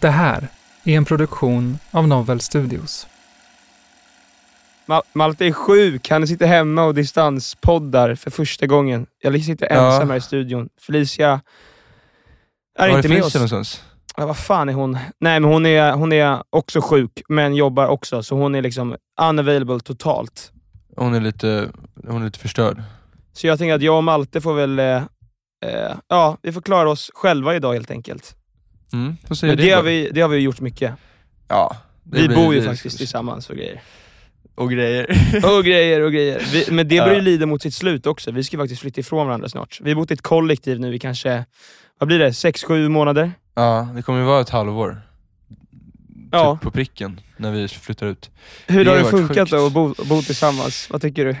Det här är en produktion av Novel Studios. Ma- Malte är sjuk. Han sitter hemma och distanspoddar för första gången. Jag sitter Ja. ensam här i studion. Felicia är Var inte är med oss. någonstans? Ja, vad fan är hon? Nej, men hon är, hon är också sjuk, men jobbar också. Så hon är liksom unavailable totalt. Hon är lite, hon är lite förstörd. Så jag tänker att jag och Malte får väl... Eh, eh, ja, vi får klara oss själva idag helt enkelt. Mm, Men det, har vi, det har vi gjort mycket. Ja. Vi blir- bor ju faktiskt tillsammans och grejer. Och grejer. Och grejer och grejer. Vi, men det Ja. börjar ju lida mot sitt slut också. Vi ska ju faktiskt flytta ifrån varandra snart. Vi har bott i ett kollektiv nu i kanske, vad blir det, sex sju månader? Ja, det kommer ju vara ett halvår. Ja. Typ på pricken, när vi flyttar ut. Hur Det har det funkat sjukt. då att bo, bo tillsammans? Vad tycker du?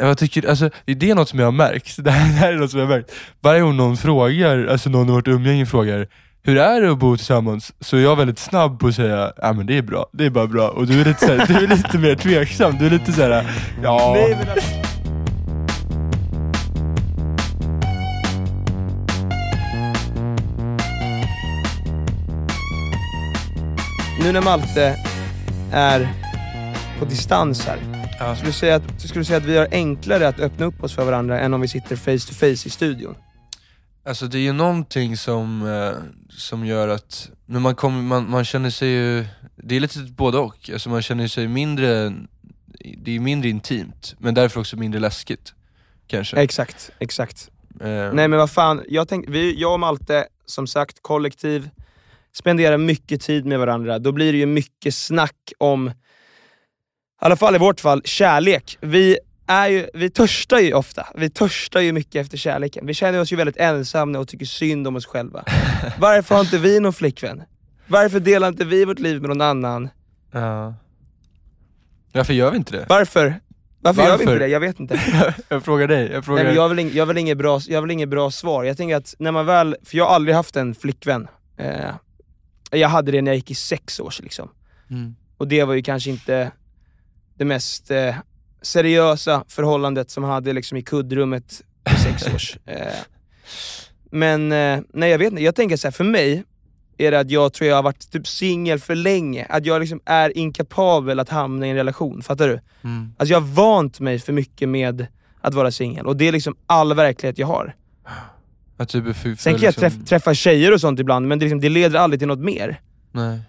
Jag tycker, alltså, det är något som jag har märkt. Det här, det här är något som jag har märkt. Varje gång någon frågar, alltså någon i vårt umgänge frågar hur är det att bo tillsammans? Så är jag väldigt snabb på att säga, ja men det är bra, det är bara bra. Och du är lite, så här, du är lite mer tveksam, du är lite såhär, ja... Nej, men alltså- Nu när Malte är på distans här, Ja. skulle du, säga att, skulle du säga att vi har enklare att öppna upp oss för varandra än om vi sitter face to face i studion? Alltså det är ju någonting som, eh, som gör att, när man, kommer, man, man känner sig ju, det är lite både och. Alltså man känner sig mindre, det är mindre intimt, men därför också mindre läskigt. Kanske. Exakt, exakt. Eh, Nej men vad fan, jag, tänk, vi, jag och Malte, som sagt, kollektiv, spenderar mycket tid med varandra. Då blir det ju mycket snack om, i alla fall i vårt fall, kärlek. Vi, är ju, vi törstar ju ofta. Vi törstar ju mycket efter kärleken. Vi känner oss ju väldigt ensamma och tycker synd om oss själva. Varför har inte vi någon flickvän? Varför delar inte vi vårt liv med någon annan? Ja. Varför gör vi inte det? Varför? Varför, gör vi Varför? inte det? Jag vet inte. jag frågar dig, jag frågar... Nej, jag ing, jag har väl inget bra, jag väl inget bra svar. Jag tänker att när man väl, för jag har aldrig haft en flickvän. Eh, jag hade det när jag gick i sex års liksom. Mm. Och det var ju kanske inte det mest eh, seriösa förhållandet som jag hade liksom i kuddrummet i sex års. Eh, men eh, nej jag vet inte, jag tänker så här, för mig är det att jag tror jag har varit typ singel för länge. Att jag liksom är inkapabel att hamna i en relation, fattar du? Mm. Alltså jag har vant mig för mycket med att vara singel och det är liksom all verklighet jag har. Att typ för, för Sen kan jag liksom- träff, träffa tjejer och sånt ibland, men det, liksom, det leder aldrig till något mer. Nej.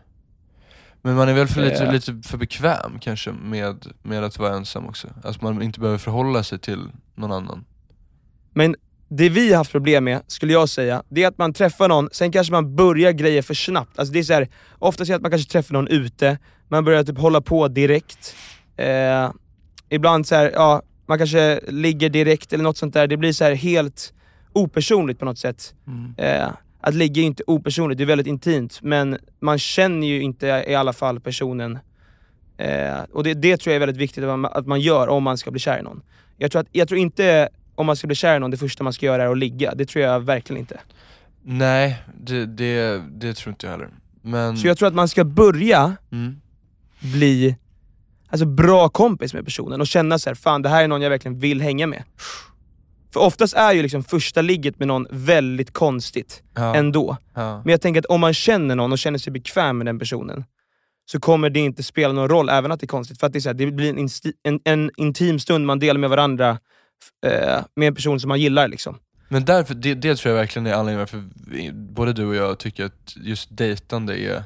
Men man är väl för lite, Eh. lite för bekväm kanske med, med att vara ensam också. Alltså man inte behöver förhålla sig till någon annan. Men det vi har haft problem med, skulle jag säga, det är att man träffar någon, sen kanske man börjar grejer för snabbt. Alltså det är så här, ofta jag att man kanske träffar någon ute, man börjar typ hålla på direkt. Eh, ibland så här, ja, man kanske ligger direkt eller något sånt där. Det blir så här helt opersonligt på något sätt. Eh, att ligga är inte opersonligt, det är väldigt intimt, men man känner ju inte i alla fall personen. Eh, och det, det tror jag är väldigt viktigt att man, att man gör om man ska bli kär i någon. Jag tror, att, jag tror inte om man ska bli kär i någon, det första man ska göra är att ligga. Det tror jag verkligen inte. Nej, det, det, det tror inte jag heller. Men... Så jag tror att man ska börja Mm. bli alltså, bra kompis med personen och känna så här, fan det här är någon jag verkligen vill hänga med. För oftast är ju liksom första ligget med någon väldigt konstigt Ja. ändå. Ja. Men jag tänker att om man känner någon och känner sig bekväm med den personen, så kommer det inte spela någon roll, även att det är konstigt. För att det, är så här, det blir en, en, en intim stund man delar med varandra, eh, med en person som man gillar. Liksom. Men därför, det, det tror jag verkligen är anledningen varför vi, både du och jag tycker att just dejtande är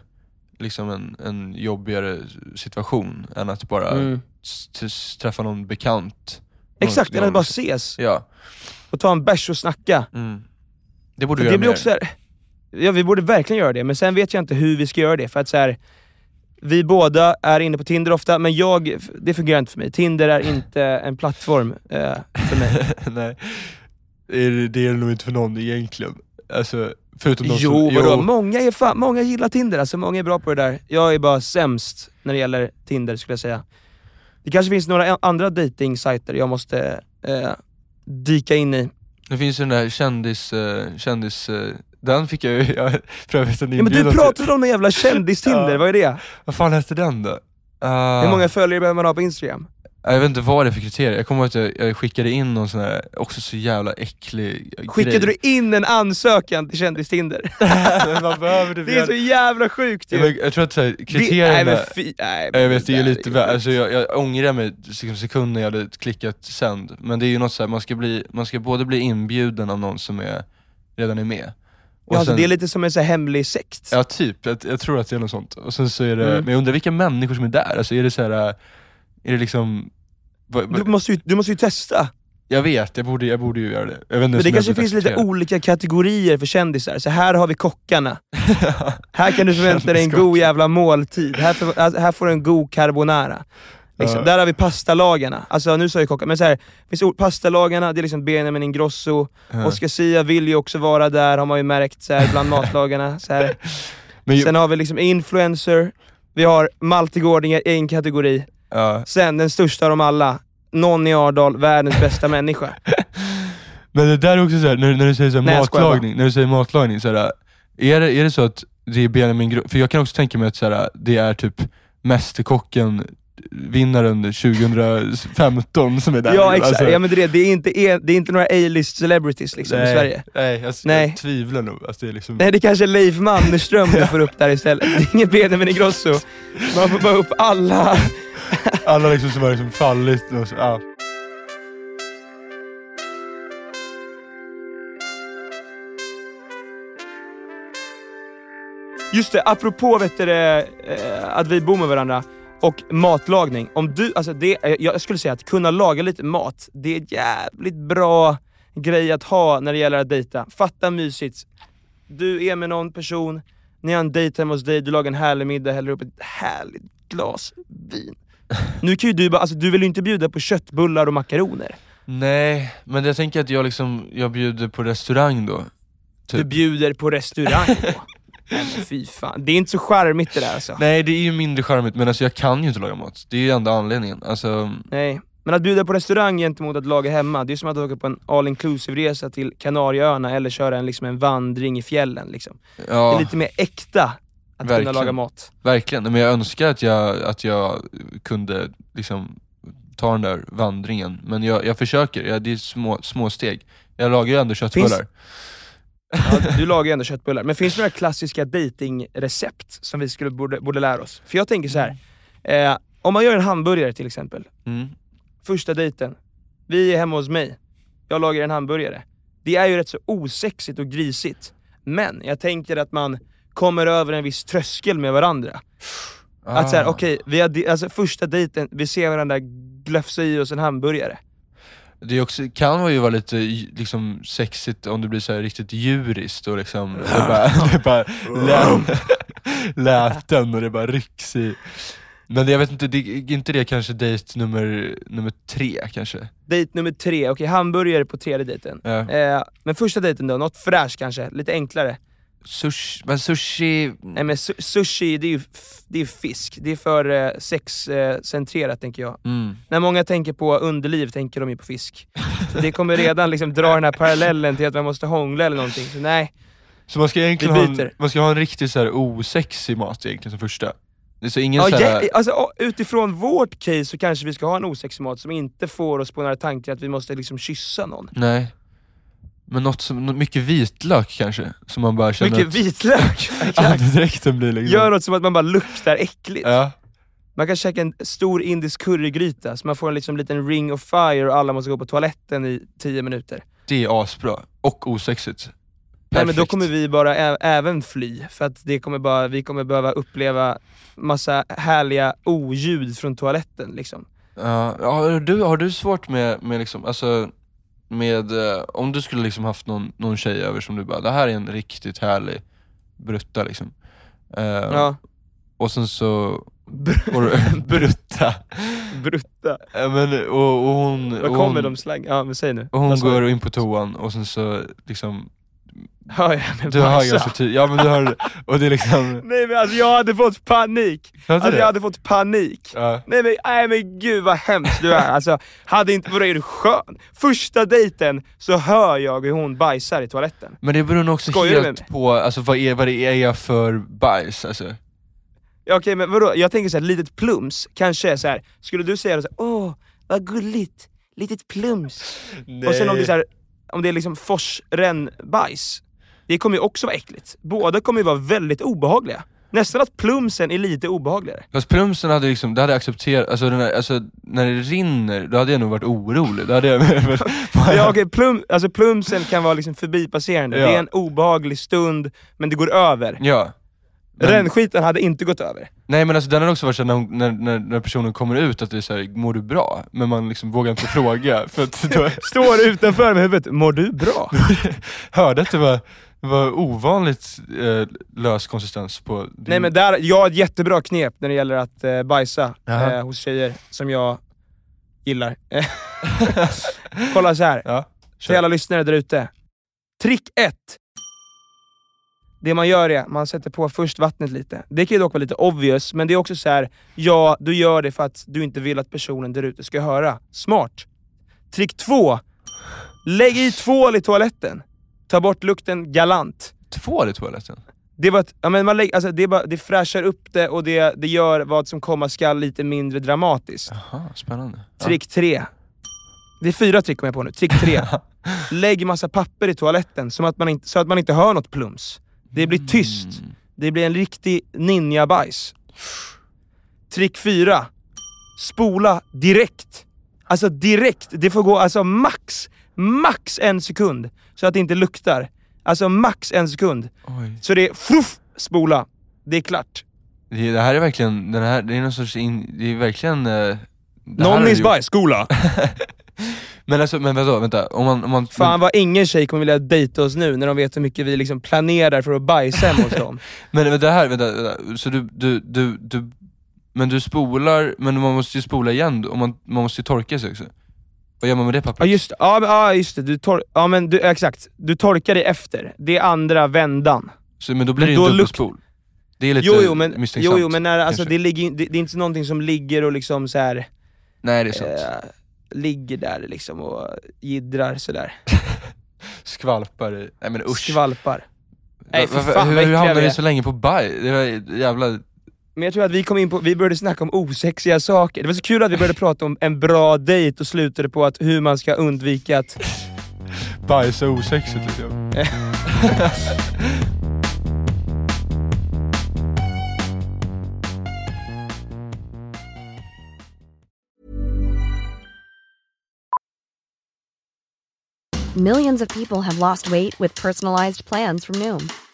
liksom en, en jobbigare situation än att bara Mm. träffa någon bekant. Exakt, gång. att bara ses Ja. och ta en bärs och snacka. Mm. Det borde det göra blir mer. också så här, ja vi borde verkligen göra det, men sen vet jag inte hur vi ska göra det. För att så här, vi båda är inne på Tinder ofta, men jag, det fungerar inte för mig. Tinder är inte en plattform eh, för mig. Nej, det är, det nog inte för någon egentligen. Alltså, förutom de Jo, som... vadå? Många, är fan, många gillar Tinder, alltså många är bra på det där. Jag är bara sämst när det gäller Tinder skulle jag säga. Det kanske finns några andra dating-sajter jag måste eh, dyka in i. Det finns ju den där kändis... eh, kändis eh, den fick jag ju jag, för övrigt en Ja, men du pratade om en jävla kändis-Tinder, Ja. vad är det? Vad fan hette den då? Ah, Hur många följare behöver man ha på Instagram? Jag vet inte vad det är för kriterier, jag kommer ihåg att jag, jag skickade in någon sån här, också så jävla äcklig Skickade grej. du in en ansökan till kändis-Tinder? Det är så jävla sjukt ju! men jag tror att så här, kriterierna... Nej fy, nej, Ja, jag vet, det är ju nej, lite väl, alltså jag, jag ångrar mig liksom sekunden jag hade klickat sänd, men det är ju något så här, man ska, bli, man ska både bli inbjuden av någon som är, redan är med. Och Ja, alltså, sen- det är lite som en så hemlig sekt. Ja typ, jag, jag tror att det är något sånt. Och sen så är det, Mm. men jag undrar vilka människor som är där, alltså är det så här, är det liksom, vad- vad- Du, måste ju, du måste ju testa. jag vet, jag borde, jag borde ju göra det. Men det kanske finns lite olika kategorier för kändisar. Så här har vi kockarna. Här kan du förvänta dig en god jävla måltid. Här, för, alltså, här får du en god carbonara. Liksom. Ja. Där har vi pastalagarna. Alltså nu sa jag kockar, men så här, finns pastalagarna, det är liksom Benjamin Ingrosso. Ja. Oscar Sia vill ju också vara där, har man ju märkt, så här, bland matlagarna. Så här. Ju- Sen har vi liksom influencer, vi har Malte Gårdinger i en kategori. Ja. Sen den största av dem alla, Nonni Ardal, världens bästa människa. Men det där är också såhär, när, när du säger så här Nej, matlagning, när du säger matlagning, så här, är, det, är det så att det är Benjamin för jag kan också tänka mig att så här, det är typ Mästerkocken vinnaren 2015 som är där. Ja exakt, Alltså, ja, men det, är, det, är inte, det är inte några A-list celebrities liksom, i nej, Sverige. Nej, jag, Nej. jag tvivlar nog. Alltså, det är liksom, Nej det kanske är Leif Mannerström du får upp där istället. Det är inget Benjamin Ingrosso. Man får bara upp alla. Alla liksom som har liksom fallit. Och så, ja. Just det, apropå vet du, eh, att vi bor med varandra och matlagning. Om du, alltså det, eh, jag skulle säga att kunna laga lite mat, det är jävligt bra grej att ha när det gäller att dejta. Fatta mysigt. Du är med någon person, ni har en dejt hemma hos dig, du lagar en härlig middag, häller upp ett härligt glas vin. Nu kan ju du bara, alltså du vill ju inte bjuda på köttbullar och makaroner. Nej, men jag tänker att jag liksom, jag bjuder på restaurang då. Du Typ. bjuder på restaurang då. Nej men fy fan, det är inte så charmigt det där alltså. Nej det är ju mindre charmigt, men alltså jag kan ju inte laga mat. Det är ju enda anledningen. Alltså, Nej, men att bjuda på restaurang gentemot att laga hemma, det är som att åka på en all inclusive resa till Kanarieöarna eller köra en, liksom en vandring i fjällen. Liksom. Det ja. är lite mer äkta att Verkligen. kunna laga mat. Verkligen, men jag önskar att jag, att jag kunde liksom ta den där vandringen, men jag, jag försöker, jag, det är små, små steg. Jag lagar ju ändå köttbullar. Ja, du lagar ju ändå köttbullar. Men finns det några klassiska datingrecept som vi skulle, borde, borde lära oss? För jag tänker så här. Eh, om man gör en hamburgare till exempel, Mm. första dejten, vi är hemma hos mig, jag lagar en hamburgare. Det är ju rätt så osexigt och grisigt. Men jag tänker att man kommer över en viss tröskel med varandra. Att såhär, Ah. okej, vi har di- alltså första dejten, vi ser varandra glöfsa i oss en hamburgare. Det också, kan ju vara lite liksom, sexigt om det blir så riktigt djuriskt och liksom, det bara, det bara lä, läten och det bara rycks i. Men jag vet inte, det, är inte det kanske dejt nummer, nummer tre kanske? Dejt nummer tre, okej hamburgare på tredje dejten. Ja. Eh, men första dejten då, något fräscht kanske, lite enklare. Sushi, men sushi... Nej men su- sushi, det är ju det är fisk. Det är för eh, sexcentrerat tänker jag. Mm. När många tänker på underliv tänker de ju på fisk. Så det kommer redan liksom dra den här parallellen till att man måste hångla eller någonting. Så nej, Så man ska egentligen ha en, man ska ha en riktigt så här osexig mat egentligen som första? Det är så ingen ja, så här, ja, alltså, utifrån vårt case så kanske vi ska ha en osexig mat som inte får oss på några tankar att vi måste liksom kyssa någon. Nej. Men något som, något mycket vitlök kanske? Som man bara känner Mycket att vitlök! andedräkten blir liksom... Gör något som att man bara luktar äckligt. Ja. Man kan käka en stor indisk currygryta så man får en liksom liten ring of fire och alla måste gå på toaletten i 10 minuter. det är asbra. Och osexigt. Nej men då Perfekt. kommer vi bara ä- även fly, för att det kommer bara, vi kommer behöva uppleva massa härliga oljud från toaletten liksom. Ja, har, du, har du svårt med, med liksom, alltså med, eh, om du skulle liksom haft någon, någon tjej över som du bara, det här är en riktigt härlig brutta liksom. Eh, Ja, Och sen så, Br- brutta. brutta. Ja, men, och, och hon, och kommer hon, de slang? Ja men säg nu. och hon går in på toan och sen så liksom, Hör jag henne du bajsa? ganska tydligt, ja men du har, och det är liksom, Nej men alltså jag hade fått panik! Hade Alltså det? jag hade fått panik. ja. Nej men, nej men gud vad hemskt du är. Alltså, hade inte, är du skön? Första dejten så hör jag hur hon bajsar i toaletten. Men det beror nog också Skojar med helt på alltså, vad, är, vad det är jag för bajs alltså. Ja, Okej men vadå, jag tänker såhär, litet plums kanske är så här. skulle du säga så här, åh vad gulligt, litet plums. Och sen om det är, så här, om det är liksom forsrän-bajs, det kommer ju också vara äckligt. Båda kommer ju vara väldigt obehagliga. Nästan att plumsen är lite obehagligare. Fast plumsen hade liksom, det hade jag accepterat, alltså, här, alltså när det rinner, då hade jag nog varit orolig. Då hade jag, Ja, okej, plum, alltså plumsen kan vara liksom förbipasserande, Ja. det är en obehaglig stund, men det går över. ja. Men- Rännskiten hade inte gått över. Nej men alltså den hade också varit så när, hon- när, när, när personen kommer ut att det är såhär, mår du bra? Men man liksom vågar inte fråga, för att då Står utanför med huvudet, mår du bra? hörde att det var, det var ovanligt eh, lös konsistens på din... Nej men där, jag har ett jättebra knep när det gäller att eh, bajsa eh, hos tjejer som jag gillar. Kolla så här. Ja, till alla lyssnare där ute. Trick 1. Det man gör är, man sätter på först vattnet lite. Det kan ju dock vara lite obvious, men det är också så här. ja, du gör det för att du inte vill att personen där ute ska höra. Smart. Trick 2. Lägg i tvål i toaletten. Ta bort lukten galant. Två i toaletten? Det, var ett, ja, men man lägger, alltså det, bara, det fräschar upp det och det, det gör vad som komma skall lite mindre dramatiskt. Jaha, spännande. Trick 3. Det är fyra trick kommer jag på nu. Trick 3. Lägg massa papper i toaletten som att man inte, så att man inte hör något plums. Det blir tyst. Det blir en riktig ninja-bajs. Trick 4. Spola direkt. Alltså direkt. Det får gå alltså max, max en sekund. Så att det inte luktar. Alltså max en sekund. Oj. Så det är fluff, spola. Det är klart. Det, det här är verkligen, den här, det är någon sorts, in, det är verkligen... Eh, det Nonnys du bajs, skola. Men alltså, men vadå, vänta, om man... Om man Fan vad ingen tjej kommer vilja dejta oss nu när de vet hur mycket vi liksom planerar för att bajsa hemma hos dem. Men, men det här, vänta, vänta, så du, du, du, du, men du spolar, men man måste ju spola igen och man, man måste ju torka sig också. Vad gör man med det Ja pappret? just det, ja, ja, just det. Du tor- ja, men du, exakt. Du torkar det efter. Det är andra vändan. Så, men då blir Men det ju luk- dubbelspol. Det är lite Jo jo men, misstänksamt. jo, jo, men när, alltså, det, ligger, det, det är inte någonting som ligger och liksom så här, Nej det är sant. eh, ligger där liksom och jiddrar sådär. Skvalpar i, nej men usch. Skvalpar. Nej, Varför- fan, hur hamnade vi så länge på baj? Det var jävla... Men jag tror att vi kom in på, vi började snacka om osexiga saker. Det var så kul att vi började prata om en bra dejt och slutade på att hur man ska undvika att Bajsa osexigt liksom. Millions of people have lost weight with personalized plans from Noom,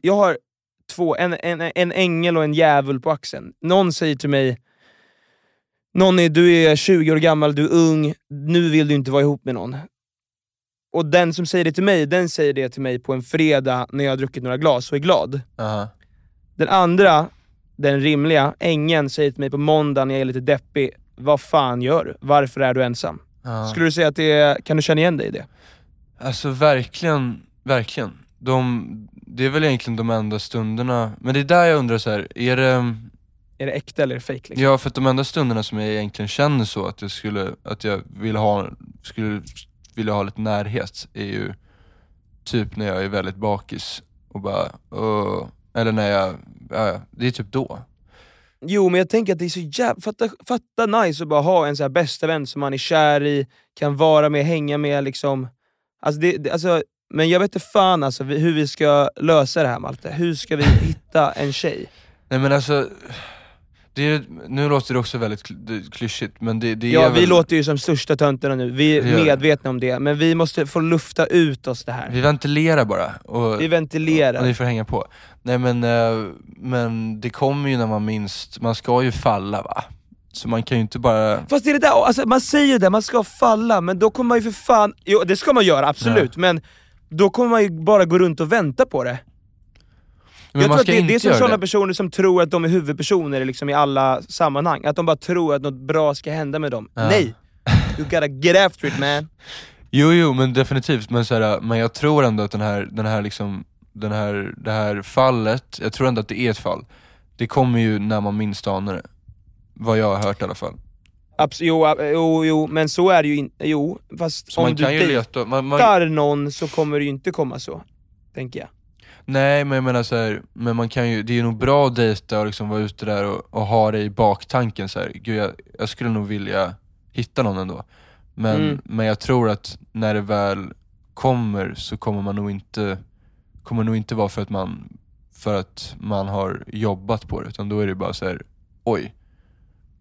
Jag har två, en, en, en ängel och en djävul på axeln. Någon säger till mig, Nonny du är 20 år gammal, du är ung, nu vill du inte vara ihop med någon. Och den som säger det till mig, den säger det till mig på en fredag när jag har druckit några glas och är glad. Aha. Den andra, den rimliga, ängeln, säger till mig på måndag när jag är lite deppig, vad fan gör du? Varför är du ensam? Ja. Skulle du säga att det är, kan du känna igen dig i det? Alltså verkligen, verkligen. De, det är väl egentligen de enda stunderna, men det är där jag undrar så här, är det Är det äkta eller fake liksom? Ja för att de enda stunderna som jag egentligen känner så att jag skulle, att jag vill ha, skulle vilja ha lite närhet är ju typ när jag är väldigt bakis och bara "Åh", eller när jag, ja, ja, det är typ då. Jo men jag tänker att det är så jävla, fatta, fatta nice att bara ha en så här bästa vän som man är kär i, kan vara med, hänga med liksom. Alltså det, det, alltså, men jag vet inte fan alltså, hur vi ska lösa det här Malte. Hur ska vi hitta en tjej? Nej men alltså, det nu låter det också väldigt klyschigt men det, det Ja är vi väl, låter ju som största töntarna nu, vi är Det medvetna om det, men vi måste få lufta ut oss det här. vi ventilerar bara. Och, Vi ventilerar. Och ni får hänga på. Nej men, eh, men det kommer ju när man minst, man ska ju falla va? Så man kan ju inte bara... Fast det är det där, alltså, man säger ju det, man ska falla, men då kommer man ju för fan, jo det ska man göra absolut, men då kommer man ju bara gå runt och vänta på det. Men jag tror att det, det är som sådana det. personer som tror att de är huvudpersoner liksom i alla sammanhang, att de bara tror att något bra ska hända med dem. Ja. Nej! You gotta get after it man. Jo jo men definitivt, men, så här, men jag tror ändå att den här, den här liksom, den här, det här fallet, jag tror ändå att det är ett fall. Det kommer ju när man minst anar det. Vad jag har hört i alla fall. Abs- jo, jo, jo, men så är det ju inte. Jo, fast Så om man du kan ju leta, man, man, någon så kommer det ju inte komma så. Tänker jag. Nej men jag menar så här, men man kan ju, det är nog bra att dejta och liksom vara ute där och, och ha det i baktanken så här. Gud jag, jag skulle nog vilja hitta någon ändå. Men, Mm. men jag tror att när det väl kommer så kommer man nog inte, kommer nog inte vara för att man, för att man har jobbat på det, utan då är det bara så här: oj.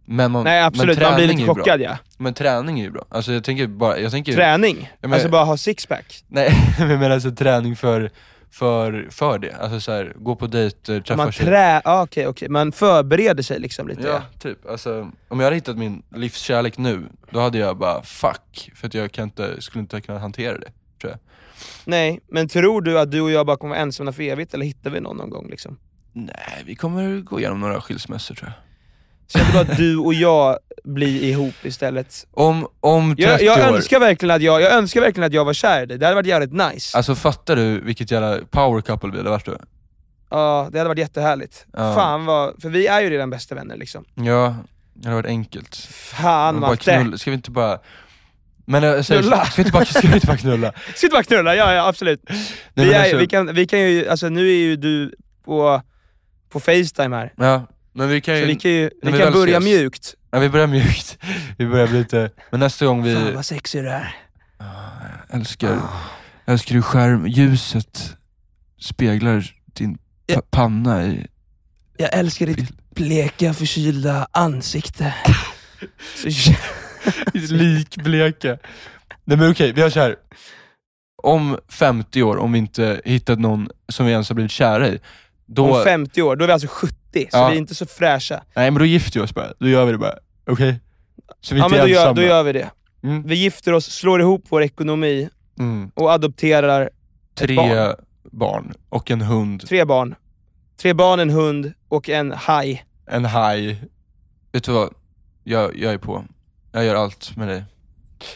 Men man, Nej absolut, men man blir lite chockad bra. ja. Men träning är ju bra. Alltså jag tänker bara, jag tänker Träning? men- alltså bara ha sixpack? Nej men jag menar alltså träning för, för, för det. Alltså så här, gå på dejter, träffa Man tjejer. trä... ah, okej, okej. Man förbereder sig liksom lite. Ja, typ. Alltså, om jag hade hittat min livskärlek nu, då hade jag bara fuck, för att jag kan inte, skulle inte kunna hantera det, tror jag. Nej, men tror du att du och jag bara kommer vara ensamma för evigt, eller hittar vi någon någon gång liksom? Nej, vi kommer gå igenom några skilsmässor tror jag. Så det bara du och jag blir ihop istället. Om, om 30 Jag, jag, år, önskar verkligen att jag, jag önskar verkligen att jag var kär i dig, det hade varit jävligt nice. alltså fattar du vilket jävla power couple vi hade varit då? Ja, det hade varit jättehärligt. Ja. Fan vad, för vi är ju redan bästa vänner liksom. Ja, det hade varit enkelt. Fan knulla, ska vi inte bara... Men äh, säg, Knulla? ska vi inte bara, ska vi inte bara knulla? Ska du bara knulla? Ja, ja absolut. Nej, vi, är, alltså- vi, kan, vi kan ju, alltså nu är ju du på, på Facetime här. Ja, men vi kan ju... Så vi kan ju vi vi kan börja ses. mjukt. Ja, vi börjar mjukt. Vi börjar bli lite... Men nästa gång vi... Fan vad sexig du är. älskar, Ah. älskar hur skärmljuset speglar din Ja. pa- panna i... Jag älskar ditt bleka förkylda ansikte. Så likbleka. Nej men okej, vi har så här. Om 50 år, om vi inte hittat någon som vi ens har blivit kära i, då... Om 50 år, då är vi alltså 70, så Ja. vi är inte så fräscha. Nej men då gifter vi oss bara, då gör vi det bara. Okej? Så vi Ja inte men då gör, ensamma. då gör vi det. Mm. Vi gifter oss, slår ihop vår ekonomi Mm. och adopterar Tre barn. barn. och en hund, tre barn. Tre barn, en hund och en haj. en haj. Vet du vad? Jag, jag är på. Jag gör allt med dig.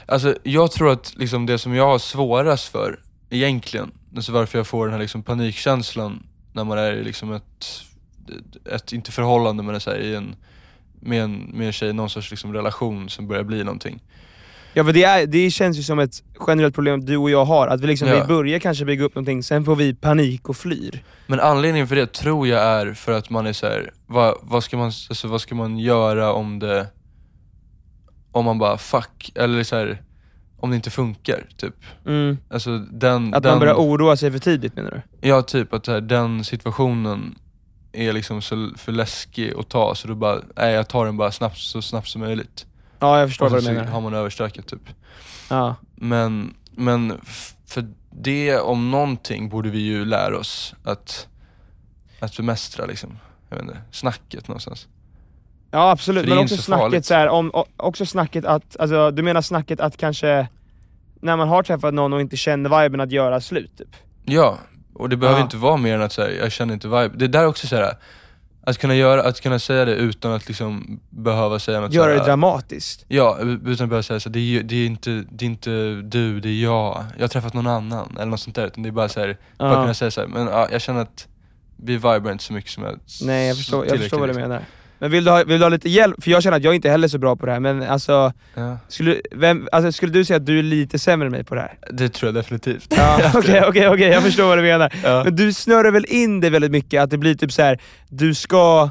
Alltså jag tror att liksom det som jag har svårast för, egentligen, alltså varför jag får den här liksom panikkänslan när man är i liksom ett, ett inte förhållande men så här, i en, med, en, med en tjej, någon sorts liksom relation som börjar bli någonting. Ja för det, är, det känns ju som ett generellt problem du och jag har, att vi, liksom, Ja. vi börjar kanske bygga upp någonting, sen får vi panik och flyr. Men anledningen för det tror jag är för att man är så här, vad, vad, ska man, alltså, vad ska man göra om det, om man bara fuck, eller så här, om det inte funkar typ. Mm. Alltså den, Att den, man börjar oroa sig för tidigt menar du? Ja, typ att här, den situationen är liksom så för läskig att ta så då bara, nej jag tar den bara snabbt, så snabbt som möjligt. Ja jag förstår Och vad du så menar. har man överstökat typ. Ja. Men, men för det om någonting borde vi ju lära oss att, att bemästra liksom. Jag vet inte, snacket någonstans. Ja absolut, men också så snacket farligt. så här, om, också snacket att, alltså du menar snacket att kanske, när man har träffat någon och inte känner viben att göra slut typ? Ja, och det behöver Ja. inte vara mer än att säga jag känner inte vibe. Det där är också så här. Att kunna, göra, att kunna säga det utan att liksom behöva säga något Göra så det här, dramatiskt. Ja, utan att behöva säga så här, det, är, det, är inte, det är inte du, det är jag. Jag har träffat någon annan, eller något sånt där. Utan det är bara så här, bara Ja. kunna säga så här, men ja, jag känner att vi vibar inte så mycket som jag Nej jag förstår, jag förstår vad du menar. Men vill du, ha, vill du ha lite hjälp? För jag känner att jag inte heller är så bra på det här, men alltså, Ja, skulle, vem, alltså skulle du säga att du är lite sämre än mig på det här? det tror jag definitivt. Okej, okej, okej, jag förstår vad du menar. Ja. Men du snurrar väl in det väldigt mycket, att det blir typ så här: du ska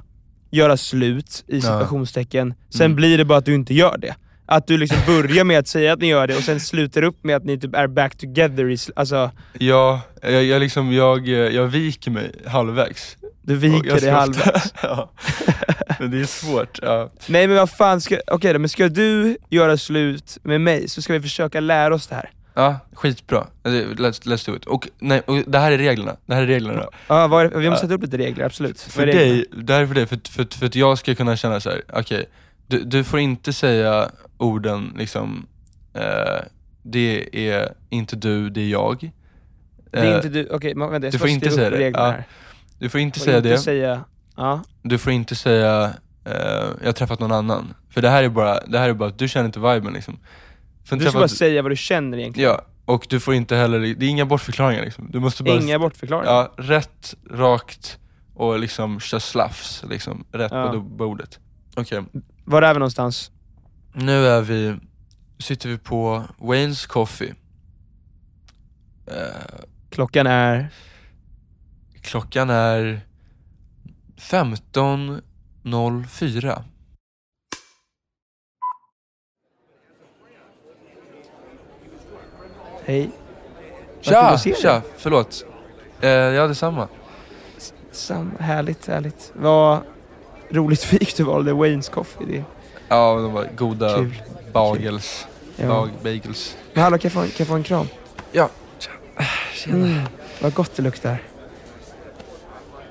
göra slut i situationstecken, sen Mm. blir det bara att du inte gör det. Att du liksom börjar med att säga att ni gör det och sen slutar upp med att ni typ är back together i, alltså Ja, jag, jag, liksom, jag, jag viker mig halvvägs. Du viker dig halvvägs. ja. Men det är svårt. Ja. Nej men vad fan, ska, okej då, men ska du göra slut med mig så ska vi försöka lära oss det här. Ja, skitbra. Let's, let's do it. Och, nej, och det här är reglerna. Det här är reglerna. Ja, vad är, vi måste sätta upp lite regler, absolut. För reglerna? dig, det här är för dig, för, för, för att jag ska kunna känna så här: okej, du, du får inte säga orden liksom, eh, det är inte du, det är jag. Det är Eh, inte du, okej men vänta jag du ska får inte säga det. Ja. här. Du får inte Och säga inte det, säga, ja. du får inte säga, eh, jag har träffat någon annan. För det här är bara, det här är bara att du känner inte viben liksom. För Du ska bara säga vad du känner egentligen. Ja, och du får inte heller, det är inga bortförklaringar liksom. Du måste bara Inga bortförklaringar. Ja, rätt, rakt och liksom kör slafs liksom, rätt Ja. på bordet. Okej, Var är vi någonstans? nu är vi, sitter vi på Wayne's Coffee. Eh, Klockan är... klockan är 15.04. Hej. Kul Tja, tja, förlåt. Eh, ja, detsamma. Sam, härligt, härligt. Vad roligt fik du valde, Wayne's Coffee. Det. Ja, de var goda Kul. bagels. Ja. Bag, bagels. Men hallå, kan jag, få, en- kan jag få en kram? Ja, tjena. Mm, vad gott det luktar.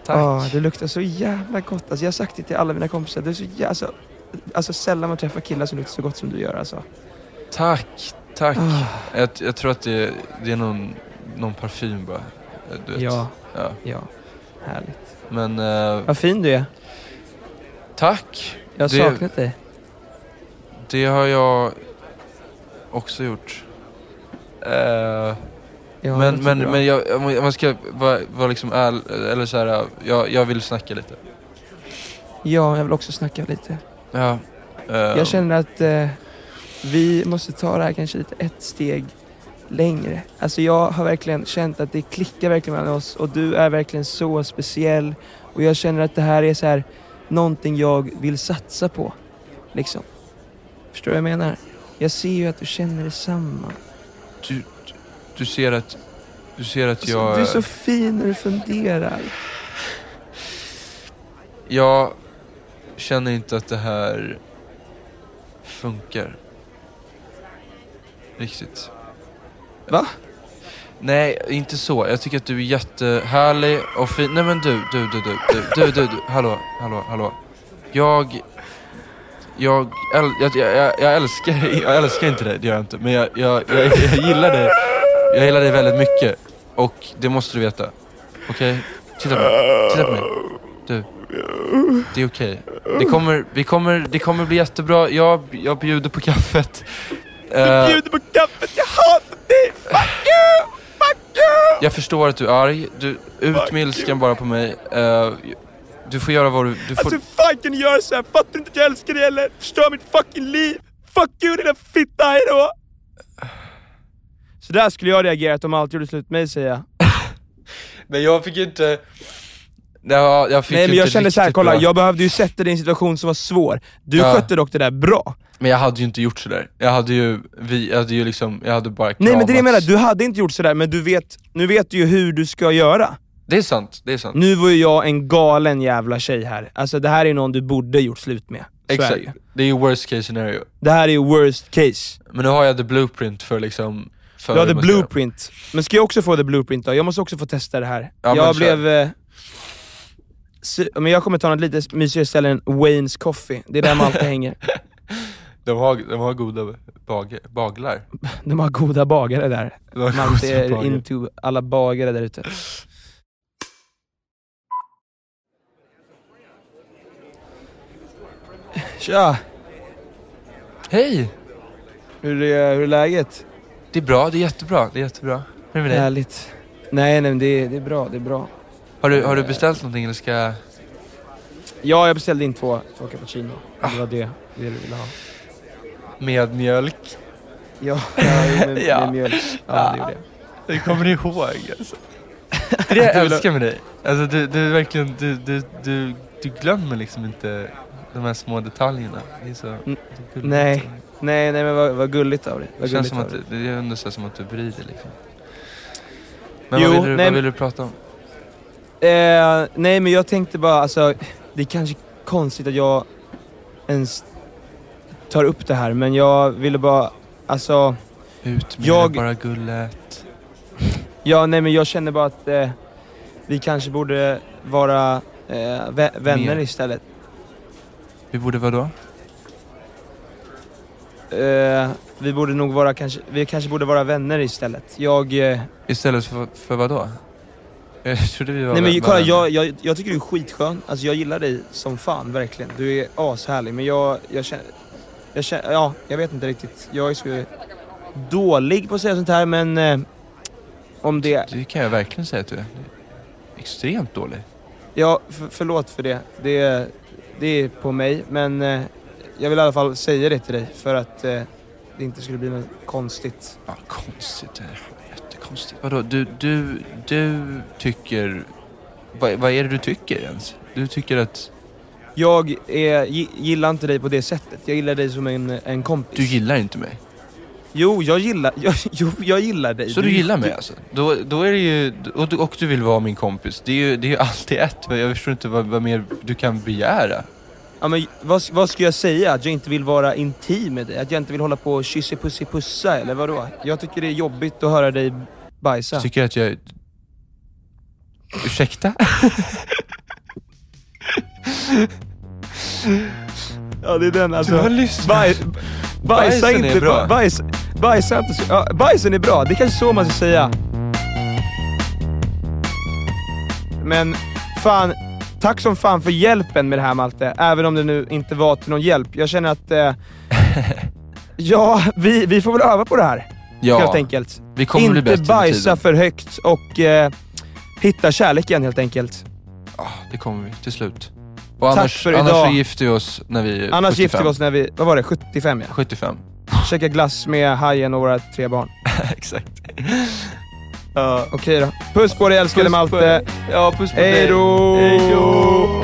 Tack. Ja, det luktar så jävla gott. Alltså, jag har sagt det till alla mina kompisar. Det är så jä... alltså, alltså sällan man träffar killar som luktar så gott som du gör alltså. Tack, tack. Ah. Jag, jag tror att det, det är någon, någon parfym bara. Du vet. Ja, ja. ja. Härligt. Men eh, Vad fin du är. tack. Jag har Det- saknat dig. Det har jag också gjort. Eh, Ja, men men, bra. men jag, om man ska vara vara liksom ärlig, eller så här, jag, jag vill snacka lite. Ja, jag vill också snacka lite. Ja. eh, Jag känner att eh, vi måste ta det här kanske lite ett steg längre. Alltså jag har verkligen känt att det klickar verkligen mellan oss och du är verkligen så speciell. Och jag känner att det här är så här någonting jag vill satsa på. Liksom. Förstår du vad jag menar? Jag ser ju att du känner detsamma. du, du- ser att, du ser att Alltså, jag... du är så fin när du funderar. Jag känner inte att det här funkar. Riktigt. Va? Nej, inte så. Jag tycker att du är jättehärlig och fin. Nej men du, du, du, du, du, du, du, du. hallå, hallå, hallå. Jag, jag, äl, jag, jag, jag älskar. Jag älskar inte dig, det gör jag inte. Men jag, jag, jag, jag gillar dig. Jag gillar dig väldigt mycket. Och det måste du veta. Okej? Titta på mig. Titta på mig. Du. Det är okej. Det, kommer, vi kommer, det kommer bli jättebra. Jag, jag bjuder på kaffet. Eh, Bjuder på kaffet, jag hatar dig! Fuck you! Fuck you! Jag förstår att du är arg. Du, ut med ilskan bara på mig. Eh, du får göra vad du... du får, Alltså hur fan kan du göra så här? Fattar du inte att jag älskar dig eller? Förstör mitt fucking liv! fuck you lilla fitta, hejdå! Så där skulle jag reagerat om allt gjorde slut med mig säger jag. Men jag fick ju inte... Ja, jag fick Nej men jag kände såhär, kolla bra. jag behövde ju sätta dig i en situation som var svår. Du Ja. skötte dock det där bra. Men jag hade ju inte gjort sådär. Jag hade ju, vi, jag hade ju liksom, jag hade bara Nej men det är det jag menar, kramats. du hade inte gjort sådär men du vet, nu vet du ju hur du ska göra. Det är sant, det är sant. Nu var ju jag en galen jävla tjej här. Alltså det här är någon du borde gjort slut med. Så är det Exakt. Det är ju worst case scenario. Det här är ju worst case. Men nu har jag the blueprint för liksom... För Du hade man blueprint. Men ska jag också få the blueprint då? Jag måste också få testa det här. Ja, jag blev... Eh, men jag kommer ta något lite mysigare ställe än Wayne's Coffee. Det är där Malte hänger. De har, de har goda bag, baglar. De har goda bagare där. Är bagare. into alla bagare där ute. Tja! Hej! Hur är, hur är läget? Det är bra, det är jättebra, det är jättebra. Hur är det med dig? Härligt. Nej, nej men det, är- det är bra, det är bra. Har du, har du beställt någonting eller ska. Ja, jag beställde in två, två cappuccino. Ah. Det var det vi ville ha. Med mjölk? Ja, ja med, Ja. med mjölk. Ja, det gjorde jag. Det kommer ni ihåg alltså. Det är det jag älskar med dig. Alltså du, du verkligen, du, du, du, du glömmer liksom inte de här små detaljerna. Det är så... Mm, det är gulligt. nej. Nej, nej men vad, vad gulligt av dig. Det känns som att, det är ändå som att du bryr dig liksom. Men Jo, vad, vill du, nej, vad vill du prata om? Eh, nej men jag tänkte bara, alltså, det är kanske konstigt att jag ens tar upp det här, men jag ville bara, alltså, Ut med Jag- bara gullet. ja nej men jag känner bara att eh, vi kanske borde vara eh, vä- vänner Mer. istället. Vi borde vadå? Eh, vi borde nog vara kanske, vi kanske borde vara vänner istället. Jag, eh, Istället för, för vadå? Jag trodde vi var nej men var kolla vänner. jag, jag, jag tycker du är skitskön, alltså jag gillar dig som fan verkligen. Du är ashärlig men jag, jag känner, jag känner, ja jag vet inte riktigt. Jag är så dålig på att säga sånt här men eh, om det, Det kan jag verkligen säga att du är. Extremt dålig. ja för, förlåt för det. det. Det är på mig men eh, jag vill i alla fall säga det till dig för att eh, det inte skulle bli något konstigt. Ja, konstigt. Det är jättekonstigt. Vadå, du, du, du tycker... Vad, vad är det du tycker ens? Du tycker att Jag är, gi- gillar inte dig på det sättet. Jag gillar dig som en, en kompis. du gillar inte mig? Jo, jag gillar, jag, jo, jag gillar dig. Så du gillar mig alltså? Då, då är det ju... Och du, och du vill vara min kompis. Det är ju, det är ju alltid ett. Jag förstår inte vad, vad mer du kan begära. Ja, men vad, vad ska jag säga? Att jag inte vill vara intim med dig? Att jag inte vill hålla på och kyssa pussy pussa eller vadå? Jag tycker det är jobbigt att höra dig bajsa. Jag tycker att jag... Ursäkta? Ja, det är den alltså. Du har lyssnat. Baj, bajsa Bajsen är inte bra. bra. Bajs, bajsa inte så, ja, bajsen är bra, det är kanske så man ska säga. Men fan, tack som fan för hjälpen med det här Malte. Även om det nu inte var till någon hjälp. Jag känner att, eh, ja, vi, vi får väl öva på det här. Ja, Helt enkelt. vi kommer bli inte bättre med bajsa för högt och eh, hitta kärleken helt enkelt. Ja, det kommer vi till slut. Och Tack annars, för annars idag. så gifter vi oss när vi är Annars 75. gifter vi oss när vi, vad var det, 75 ja. 75. Käka glass med hajen och våra tre barn. Exakt. Okej då. Puss på dig älskade Puss på Malte. dig. Ja, puss på. Hej då!